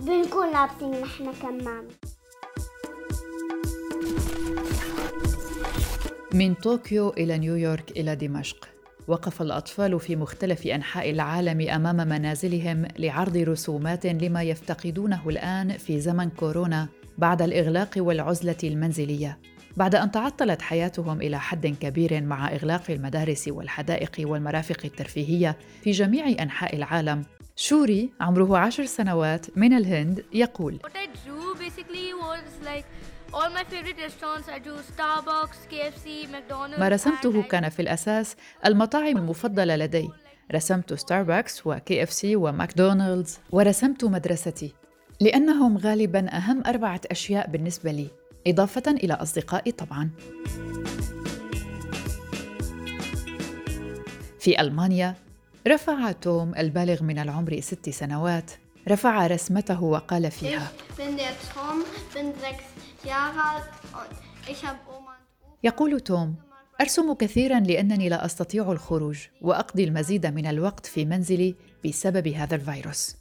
بنكون لابسين نحن كمامة من طوكيو إلى نيويورك إلى دمشق. وقف الأطفال في مختلف أنحاء العالم أمام منازلهم لعرض رسومات لما يفتقدونه الآن في زمن كورونا بعد الإغلاق والعزلة المنزلية. بعد أن تعطلت حياتهم إلى حد كبير مع إغلاق المدارس والحدائق والمرافق الترفيهية في جميع أنحاء العالم شوري عمره عشر سنوات من الهند يقول. ما رسمته كان في الأساس المطاعم المفضلة لدي. رسمت Starbucks و KFC و McDonald's ورسمت مدرستي. لأنهم غالبا أهم أربعة أشياء بالنسبة لي. إضافة إلى أصدقائي طبعا. في ألمانيا رفع توم البالغ من العمر ست سنوات. رفع رسمته وقال فيها. يقول توم أرسم كثيرا لأنني لا أستطيع الخروج وأقضي المزيد من الوقت في منزلي بسبب هذا الفيروس.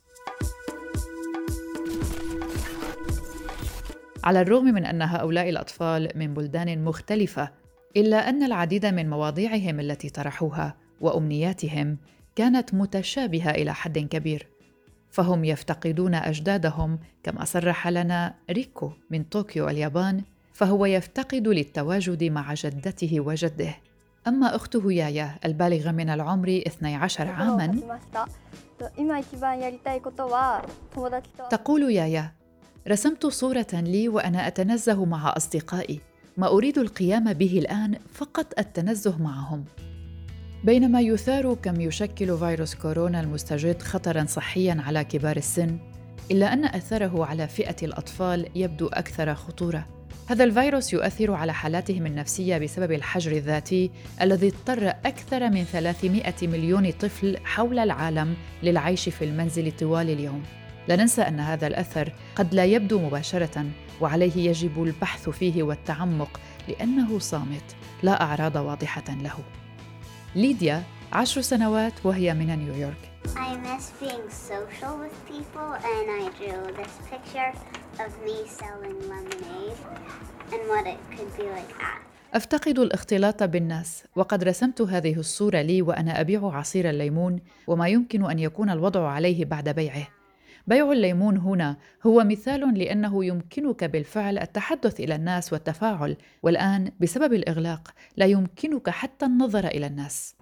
على الرغم من أن هؤلاء الأطفال من بلدان مختلفة إلا أن العديد من مواضيعهم التي طرحوها وأمنياتهم كانت متشابهة إلى حد كبير فهم يفتقدون أجدادهم كما صرح لنا ريكو من طوكيو اليابان فهو يفتقد للتواجد مع جدته وجده. أما أخته يايا البالغة من العمر 12 عاماً تقول يايا رسمت صورة لي وأنا أتنزه مع أصدقائي ما أريد القيام به الآن فقط التنزه معهم. بينما يثار كم يشكل فيروس كورونا المستجد خطرا صحيا على كبار السن إلا أن اثره على فئة الأطفال يبدو أكثر خطورة. هذا الفيروس يؤثر على حالاتهم النفسية بسبب الحجر الذاتي الذي اضطر أكثر من 300 مليون طفل حول العالم للعيش في المنزل طوال اليوم. لا ننسى أن هذا الأثر قد لا يبدو مباشرة وعليه يجب البحث فيه والتعمق لأنه صامت لا أعراض واضحة له. ليديا عشر سنوات وهي من نيويورك I miss being social with people and I drew this picture of me selling lemonade and what it could be like after. أفتقد الاختلاط بالناس وقد رسمت هذه الصورة لي وأنا أبيع عصير الليمون وما يمكن أن يكون الوضع عليه بعد بيعه بيع الليمون هنا هو مثال لأنه يمكنك بالفعل التحدث إلى الناس والتفاعل والآن بسبب الإغلاق لا يمكنك حتى النظر إلى الناس.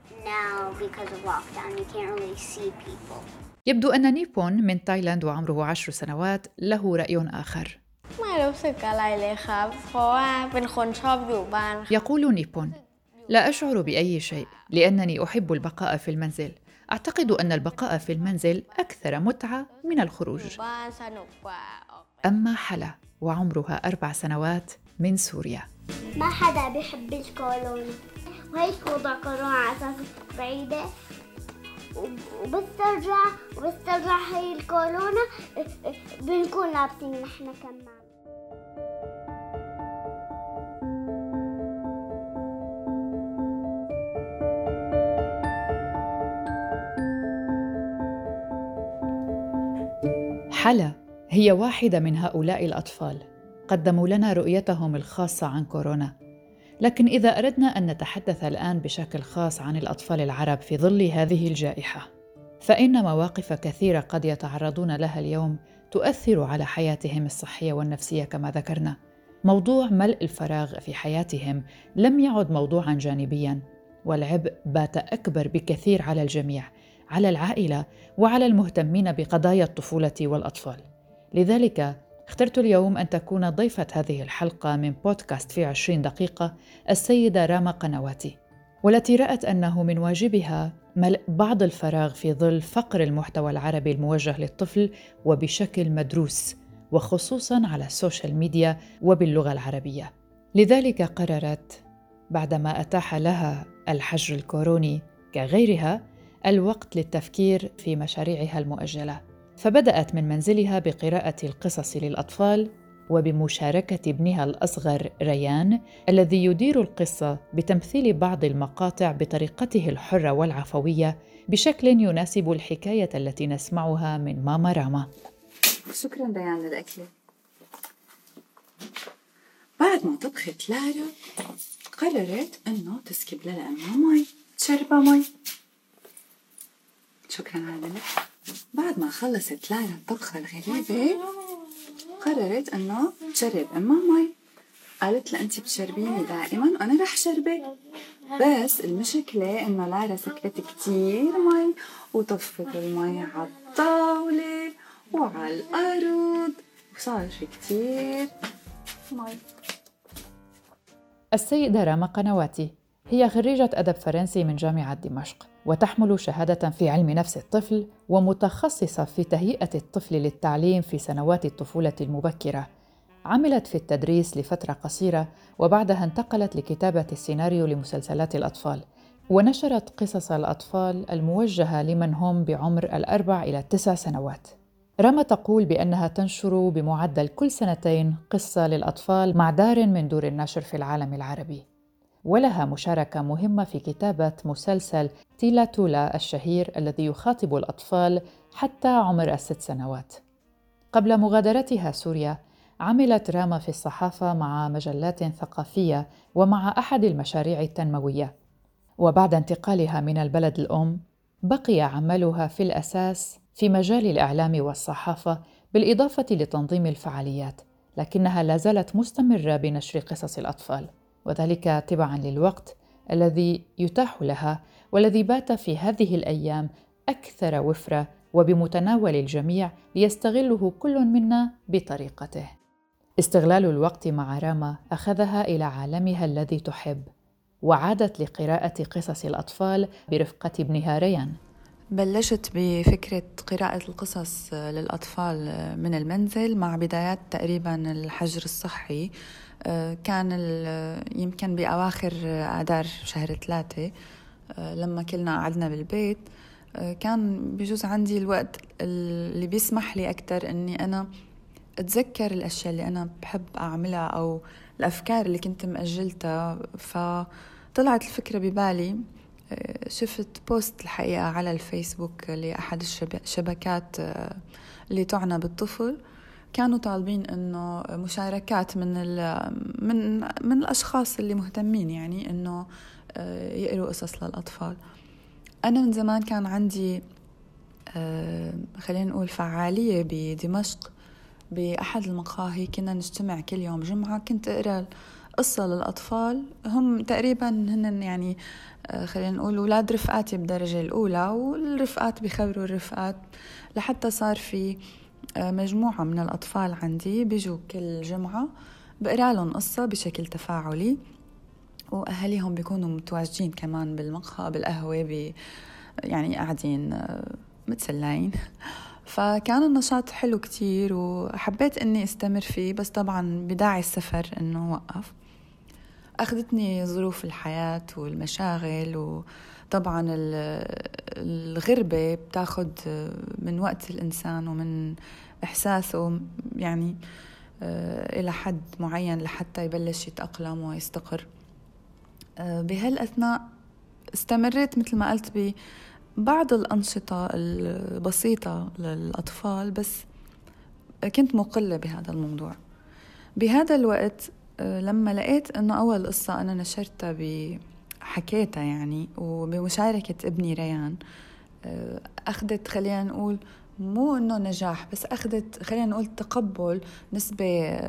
يبدو أن نيبون من تايلاند وعمره عشر سنوات له رأي آخر. يقول نيبون لا أشعر بأي شيء لأنني أحب البقاء في المنزل. أعتقد أن البقاء في المنزل أكثر متعة من الخروج. أما حلا وعمرها أربع سنوات من سوريا. ما حدا بيحب الكورونا وهيك وضع كورونا على أساس بعيدة. وبس ترجع وبس ترجع هي الكورونا بنكون لابسين نحن كمان. حلا هي واحدة من هؤلاء الأطفال. قدموا لنا رؤيتهم الخاصة عن كورونا. لكن إذا أردنا أن نتحدث الآن بشكل خاص عن الأطفال العرب في ظل هذه الجائحة فإن مواقف كثيرة قد يتعرضون لها اليوم تؤثر على حياتهم الصحية والنفسية كما ذكرنا. موضوع ملء الفراغ في حياتهم لم يعد موضوعا جانبيا والعبء بات أكبر بكثير على الجميع على العائلة وعلى المهتمين بقضايا الطفولة والأطفال. لذلك اخترت اليوم أن تكون ضيفة هذه الحلقة من بودكاست في عشرين دقيقة السيدة راما قنواتي. والتي رأت أنه من واجبها ملء بعض الفراغ في ظل فقر المحتوى العربي الموجه للطفل وبشكل مدروس وخصوصا على السوشيال ميديا وباللغة العربية. لذلك قررت بعدما أتاح لها الحجر الكوروني كغيرها الوقت للتفكير في مشاريعها المؤجلة. فبدأت من منزلها بقراءة القصص للأطفال وبمشاركة ابنها الأصغر ريان الذي يدير القصة بتمثيل بعض المقاطع بطريقته الحرة والعفوية بشكل يناسب الحكاية التي نسمعها من ماما راما. شكرا ريان للأكلة بعد ما طبخت لارا قررت إنه تسكب لأمها مي تشربها مي شكرا على بعد ما خلصت لارا الطبخة الغريبة قررت إنه تشرب امها مي. قالت لها أنت بتشربيني دائما وأنا رح شربك بس المشكلة إنه لارا سكرت كتير مي وطفت المي على الطاولة وعلى الأرض وصار في كتير مي. السيدة راما قنواتي هي خريجة أدب فرنسي من جامعة دمشق. وتحمل شهادة في علم نفس الطفل ومتخصصة في تهيئة الطفل للتعليم في سنوات الطفولة المبكرة. عملت في التدريس لفترة قصيرة وبعدها انتقلت لكتابة السيناريو لمسلسلات الأطفال. ونشرت قصص الأطفال الموجهة لمن هم بعمر الأربع إلى التسع سنوات. رما تقول بأنها تنشر بمعدل كل سنتين قصة للأطفال مع دار من دور النشر في العالم العربي. ولها مشاركة مهمة في كتابة مسلسل تيلا تولا الشهير الذي يخاطب الأطفال حتى عمر الست سنوات. قبل مغادرتها سوريا، عملت راما في الصحافة مع مجلات ثقافية ومع أحد المشاريع التنموية. وبعد انتقالها من البلد الأم، بقي عملها في الأساس في مجال الإعلام والصحافة بالإضافة لتنظيم الفعاليات، لكنها لا زالت مستمرة بنشر قصص الأطفال. وذلك تبعا للوقت الذي يتاح لها والذي بات في هذه الأيام أكثر وفرة وبمتناول الجميع ليستغله كل منا بطريقته. استغلال الوقت مع راما أخذها إلى عالمها الذي تحب وعادت لقراءة قصص الأطفال برفقة ابنها ريان. بلشت بفكرة قراءة القصص للأطفال من المنزل مع بدايات تقريبا الحجر الصحي. كان يمكن بأواخر آذار شهر ثلاثة آه، لما كلنا قعدنا بالبيت آه، كان بجوز عندي الوقت اللي بيسمح لي أكتر أني أنا أتذكر الأشياء اللي أنا بحب أعملها أو الأفكار اللي كنت مأجلتها. فطلعت الفكرة ببالي شفت بوست الحقيقة على الفيسبوك لأحد الشبكات اللي تعنى بالطفل. كانوا طالبين إنه مشاركات من من من الأشخاص اللي مهتمين يعني إنه آه، يقروا قصص للأطفال. أنا من زمان كان عندي آه، خلينا نقول فعالية بدمشق بأحد المقاهي كنا نجتمع كل يوم جمعة كنت أقرأ قصة للأطفال. هم تقريبا هن يعني آه، خلينا نقول أولاد رفقاتي بالدرجة الأولى والرفقات بيخبروا الرفقات لحتى صار في مجموعة من الأطفال عندي بيجوا كل جمعة بقرأ لهم قصة بشكل تفاعلي وأهاليهم بيكونوا متواجدين كمان بالمقهى بالقهوة بي يعني قاعدين آه، متسلاين فكان النشاط حلو كتير وحبيت إني أستمر فيه بس طبعا بداعي السفر إنه وقف. أخذتني ظروف الحياة والمشاغل وطبعا الغربة بتاخد من وقت الإنسان ومن إحساسه يعني آه، إلى حد معين لحتى يبلش يتأقلم ويستقر. آه، بهالأثناء استمريت مثل ما قلت ببعض الأنشطة البسيطة للأطفال بس كنت مقلة بهذا الموضوع. بهذا الوقت آه، لما لقيت إنه أول قصة أنا نشرتها بحكيتها يعني وبمشاركة ابني ريان أخذت خلينا نقول مو إنه نجاح بس أخذت خلينا نقول تقبل نسبة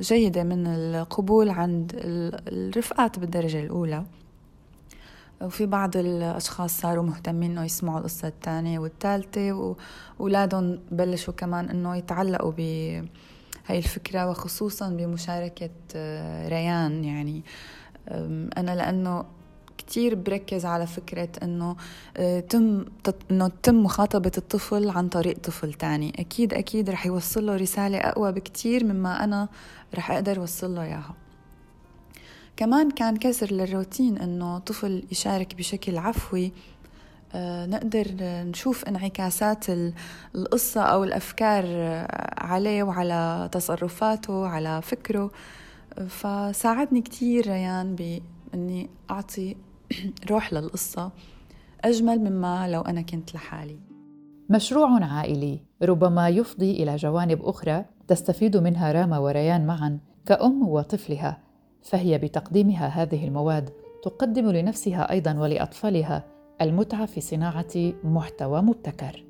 جيدة من القبول عند الرفقات بالدرجة الأولى. وفي بعض الأشخاص صاروا مهتمين إنه يسمعوا القصة الثانية والثالثة وأولادهم بلشوا كمان إنه يتعلقوا بهاي الفكرة وخصوصا بمشاركة ريان يعني. أنا لأنه كتير بركز على فكرة إنه آه، تم إنه تم مخاطبة الطفل عن طريق طفل تاني. أكيد أكيد رح يوصل له رسالة أقوى بكتير مما أنا رح أقدر وصل له إياها. كمان كان كسر للروتين إنه طفل يشارك بشكل عفوي. آه، نقدر نشوف انعكاسات القصة أو الأفكار عليه وعلى تصرفاته على فكره. فساعدني كتير ريان بإني أعطي روح للقصة أجمل مما لو أنا كنت لحالي. مشروع عائلي ربما يفضي إلى جوانب أخرى تستفيد منها راما وريان معا كأم وطفلها فهي بتقديمها هذه المواد تقدم لنفسها أيضا ولأطفالها المتعة في صناعة محتوى مبتكر.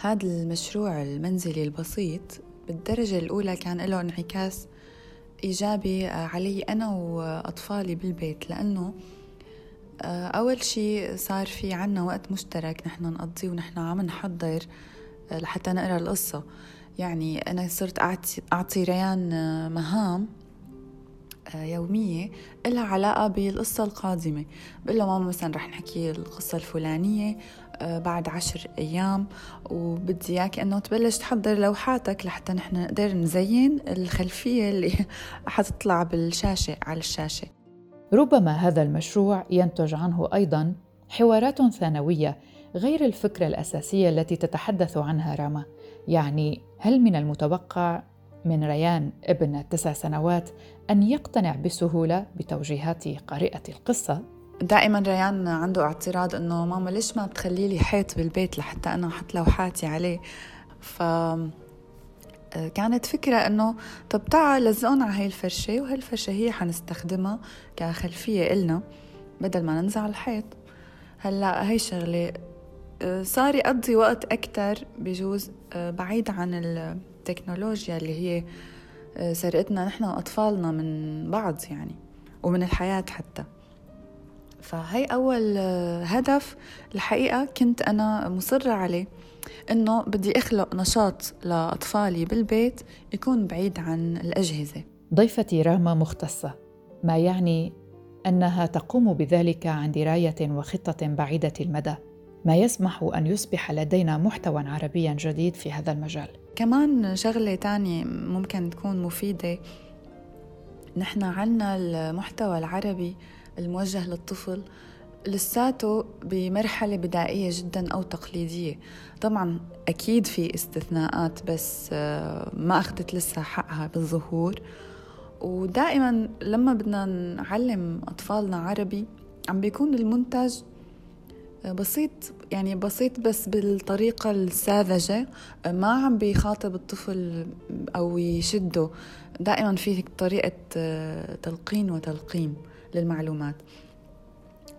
هذا المشروع المنزلي البسيط بالدرجة الأولى كان له انعكاس إيجابي علي أنا وأطفالي بالبيت لأنه آه، أول شيء صار في عنا وقت مشترك نحن نقضيه ونحن عم نحضر آه، لحتى نقرأ القصة. يعني أنا صرت أعطي, أعطي ريان آه، مهام يومية إلها علاقة بالقصة القادمة. بقول له ماما مثلا رح نحكي القصة الفلانية بعد عشر أيام. وبدي إياك إنه تبلش تحضر لوحاتك لحتى نحن نقدر نزين الخلفية اللي حتطلع بالشاشة على الشاشة. ربما هذا المشروع ينتج عنه أيضا حوارات ثانوية غير الفكرة الأساسية التي تتحدث عنها راما. يعني هل من المتوقع من ريان ابن التسع سنوات أن يقتنع بسهولة بتوجيهات قارئة القصة؟ دائما ريان عنده اعتراض إنه ماما ليش ما بتخلي لي حيط بالبيت لحتى أنا أحط لوحاتي عليه؟ ف كانت فكرة إنه طب تعال لزقون على هاي الفرشة وهي الفرشة هي حنستخدمها كخلفية إلنا بدل ما ننزع الحيط. هلأ هي شغلة آه، صار يقضي وقت أكتر بجوز آه، بعيد عن التكنولوجيا اللي هي آه، سرقتنا نحن وأطفالنا من بعض يعني ومن الحياة حتى. فهي أول هدف الحقيقة كنت أنا مصرة عليه إنه بدي أخلق نشاط لأطفالي بالبيت يكون بعيد عن الأجهزة. ضيفتي راما مختصة ما يعني أنها تقوم بذلك عن دراية وخطة بعيدة المدى ما يسمح أن يصبح لدينا محتوى عربيا جديد في هذا المجال. كمان شغلة تانية ممكن تكون مفيدة نحن عنا المحتوى العربي الموجه للطفل لساته بمرحلة بدائية جدا أو تقليدية. طبعا أكيد في استثناءات بس آه، ما أخذت لسه حقها بالظهور. ودائما لما بدنا نعلم أطفالنا عربي عم بيكون المنتج آه، بسيط يعني بسيط بس بالطريقة الساذجة. آه، ما عم بيخاطب الطفل أو يشده. دائما في طريقة تلقين وتلقيم. للمعلومات.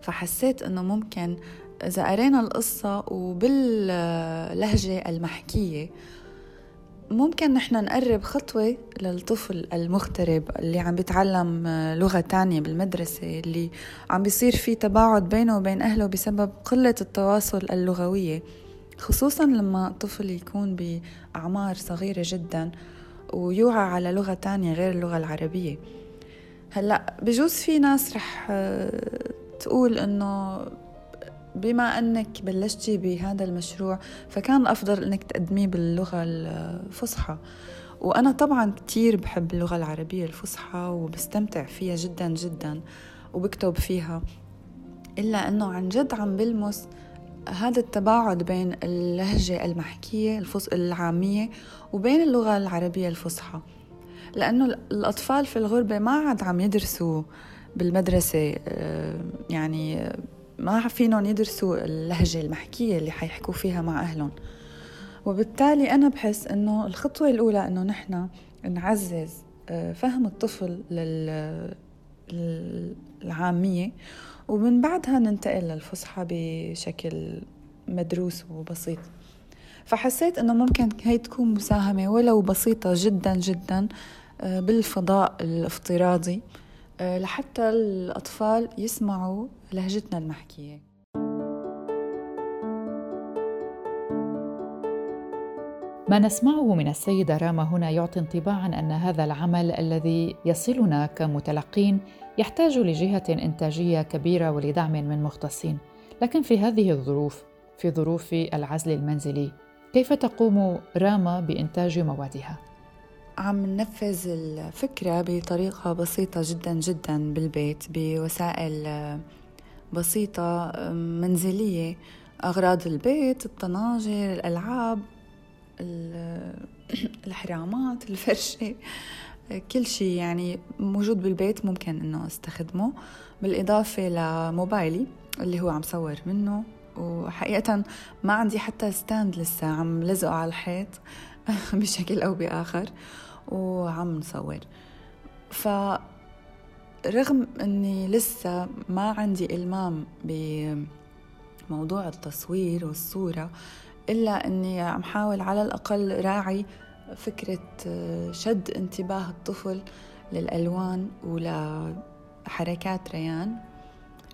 فحسيت إنه ممكن إذا قرينا القصة وباللهجة المحكية ممكن نحن نقرب خطوة للطفل المغترب اللي عم بيتعلم لغة تانية بالمدرسة اللي عم بيصير في تباعد بينه وبين أهله بسبب قلة التواصل اللغوية. خصوصا لما الطفل يكون بأعمار صغيرة جدا ويوعى على لغة تانية غير اللغة العربية. هلأ بجوز في ناس رح تقول إنه بما إنك بلشتي بهذا المشروع فكان الأفضل إنك تقدميه باللغة الفصحى. وأنا طبعا كثير بحب اللغة العربية الفصحى وبستمتع فيها جدا جدا وبكتب فيها إلا إنه عن جد عم بلمس هذا التباعد بين اللهجة المحكية العامية وبين اللغة العربية الفصحى. لأنه الأطفال في الغربة ما عاد عم يدرسوا بالمدرسة آه، يعني ما فينهم يدرسوا اللهجة المحكية اللي حيحكوا فيها مع أهلهم. وبالتالي أنا بحس إنه الخطوة الأولى إنه نحن نعزز آه، فهم الطفل للعامية ومن بعدها ننتقل للفصحى بشكل مدروس وبسيط. فحسيت إنه ممكن هي تكون مساهمة ولو بسيطة جدا جدا آه، بالفضاء الافتراضي آه، لحتى الأطفال يسمعوا لهجتنا المحكية. ما نسمعه من السيدة راما هنا يعطي انطباعا أن هذا العمل الذي يصلنا كمتلقين يحتاج لجهة إنتاجية كبيرة ولدعم من مختصين. لكن في هذه الظروف في ظروف العزل المنزلي كيف تقوم راما بإنتاج موادها؟ عم ننفذ الفكرة بطريقة بسيطة جدا جدا بالبيت بوسائل بسيطة منزلية أغراض البيت الطناجر الألعاب الحرامات الفرشة كل شيء يعني موجود بالبيت ممكن إنه أستخدمه بالإضافة لموبايلي اللي هو عم صور منه وحقيقة ما عندي حتى ستاند لسه عم لزقه على الحيط بشكل أو بآخر وعم نصور. ف رغم إني لسه ما عندي إلمام بموضوع التصوير والصورة إلا إني عم حاول على الأقل راعي فكرة شد انتباه الطفل للألوان ولحركات ريان.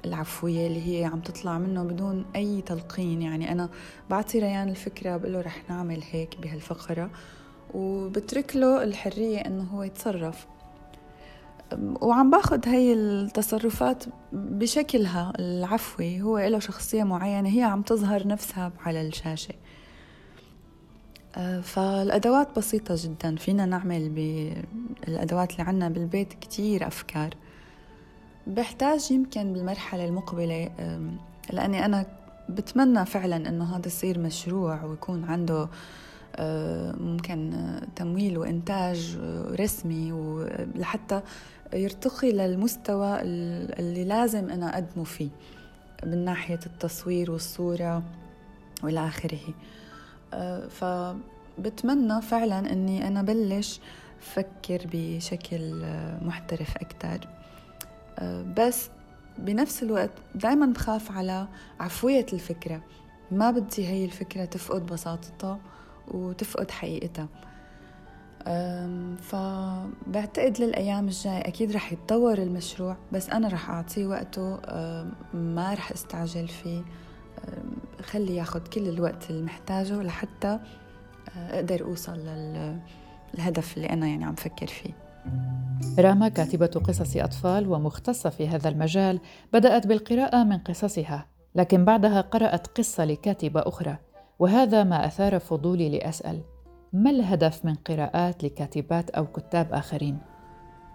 العفوية اللي هي عم تطلع منه بدون أي تلقين. يعني أنا بعطي ريان الفكرة بقول له رح نعمل هيك بهالفقرة وبترك له الحرية إنه هو يتصرف. وعم باخذ هي التصرفات بشكلها. العفوي هو له شخصية معينة هي عم تظهر نفسها على الشاشة. أه، فالأدوات بسيطة جدا. فينا نعمل بالأدوات اللي عنا بالبيت كتير أفكار. بحتاج يمكن بالمرحلة المقبلة لأني أنا بتمنى فعلا أنه هذا يصير مشروع ويكون عنده أه، ممكن تمويل وإنتاج رسمي لحتى يرتقي للمستوى اللي لازم أنا أقدمه فيه من ناحية التصوير والصورة وإلى آخره. أه، فبتمنى فعلا أني أنا بلش فكر بشكل محترف أكتر. بس بنفس الوقت دايما بخاف على عفوية الفكرة. ما بدي هي الفكرة تفقد بساطتها وتفقد حقيقتها. فبعتقد للأيام الجاية أكيد رح يتطور المشروع بس أنا رح أعطيه وقته ما رح أستعجل فيه. خلي ياخد كل الوقت اللي محتاجه لحتى آه، أقدر أوصل للهدف اللي أنا يعني عم فكر فيه. راما كاتبة قصص أطفال ومختصة في هذا المجال بدأت بالقراءة من قصصها لكن بعدها قرأت قصة لكاتبة أخرى وهذا ما أثار فضولي لأسأل. ما الهدف من قراءات لكاتبات أو كتاب آخرين؟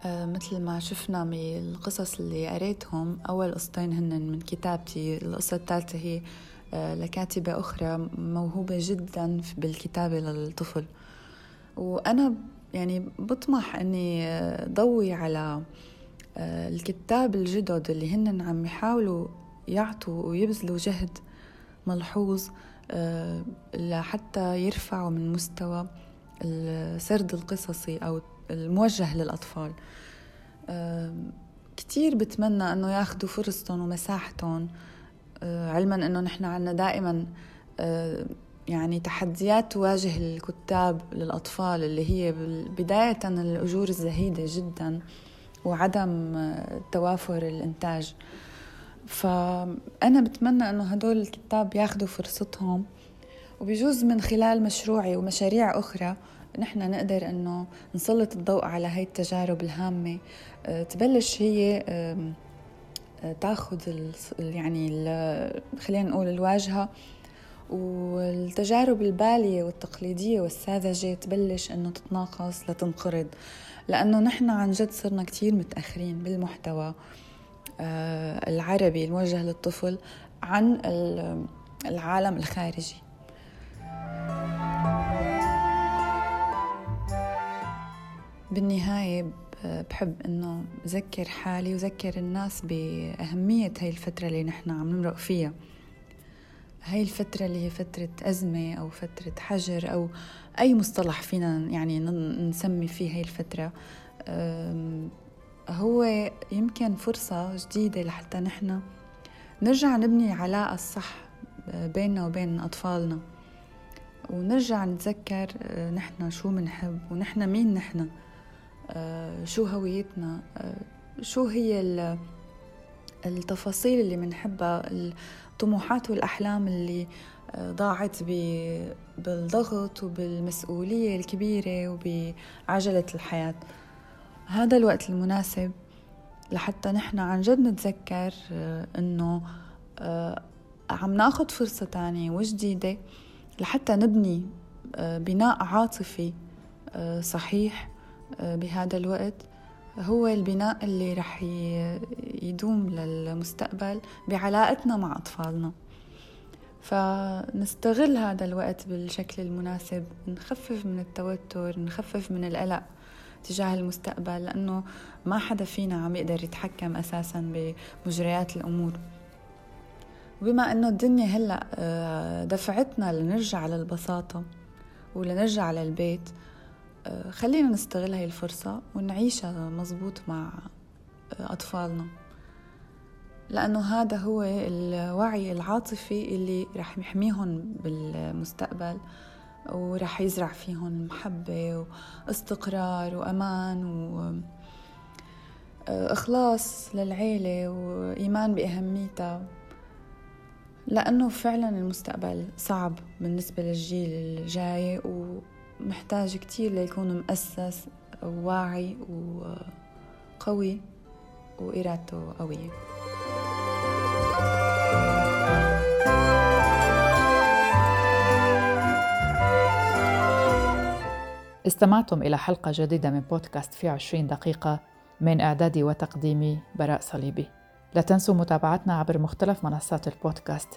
أه مثل ما شفنا من القصص اللي قريتهم أول قصتين هن من كتابتي. القصة الثالثة هي أه لكاتبة أخرى موهوبة جدا بالكتابة للطفل. وأنا يعني بطمح آه، ضوي على أه الكتاب الجدد اللي هن عم يحاولوا يعطوا ويبذلوا جهد ملحوظ آه، لحتى يرفعوا من مستوى السرد القصصي أو الموجه للأطفال. آه، كتير بتمنى أنه ياخدوا فرصتهم ومساحتهم آه، علما أنه نحن عنا دائما يعني تحديات تواجه الكتاب للأطفال اللي هي بداية الأجور الزهيدة جدا وعدم توافر الإنتاج. فأنا بتمنى أنه هدول الكتاب ياخذوا فرصتهم. وبيجوز من خلال مشروعي ومشاريع أخرى نحن نقدر أنه نسلط الضوء على هاي التجارب الهامة. آه، تبلش هي آه، تاخذ يعني خلينا نقول الواجهة والتجارب البالية والتقليدية والساذجة تبلش إنه تتناقص لتنقرض. لأنه نحن عن جد صرنا كتير متأخرين بالمحتوى آه، العربي الموجه للطفل عن العالم الخارجي. بالنهاية بحب إنه ذكر حالي وذكر الناس بأهمية هاي الفترة اللي نحن عم نمرق فيها. هاي الفترة اللي هي فترة أزمة أو فترة حجر أو أي مصطلح فينا يعني نسمي فيه هاي الفترة هو يمكن فرصة جديدة لحتى نحن نرجع نبني علاقة الصح بيننا وبين أطفالنا. ونرجع نتذكر نحن شو منحب ونحن مين نحن. شو هويتنا. شو هي التفاصيل اللي منحبها الطموحات والأحلام اللي ضاعت بالضغط وبالمسؤولية الكبيرة وبعجلة الحياة. هذا الوقت المناسب لحتى نحن عن جد نتذكر آه، إنه آه، عم ناخد فرصة تانية وجديدة لحتى نبني آه، بناء عاطفي صحيح بهذا الوقت. هو البناء اللي رح يدوم للمستقبل بعلاقتنا مع أطفالنا. فنستغل هذا الوقت بالشكل المناسب نخفف من التوتر نخفف من القلق تجاه المستقبل لأنه ما حدا فينا عم يقدر يتحكم أساسا بمجريات الأمور. وبما إنه الدنيا هلأ آه، دفعتنا لنرجع للبساطة ولنرجع للبيت آه، خلينا نستغل هاي الفرصة ونعيشها مزبوط مع آه، أطفالنا. لأنه هذا هو الوعي العاطفي اللي رح يحميهم بالمستقبل ورح يزرع فيهم محبة واستقرار وأمان وإخلاص للعيلة وإيمان بأهميتها. لأنه فعلا المستقبل صعب بالنسبة للجيل الجاي ومحتاج كتير ليكون مؤسس وواعي وقوي وإرادته قوية. استمعتم إلى حلقة جديدة من بودكاست في عشرين دقيقة من إعدادي وتقديمي براء صليبي. لا تنسوا متابعتنا عبر مختلف منصات البودكاست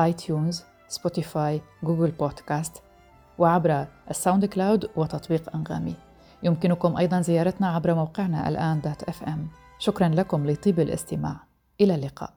iTunes، Spotify، Google Podcast وعبر ال SoundCloud وتطبيق أنغامي. يمكنكم أيضا زيارتنا عبر موقعنا الآن dot FM. شكرا لكم لطيب الاستماع. إلى اللقاء.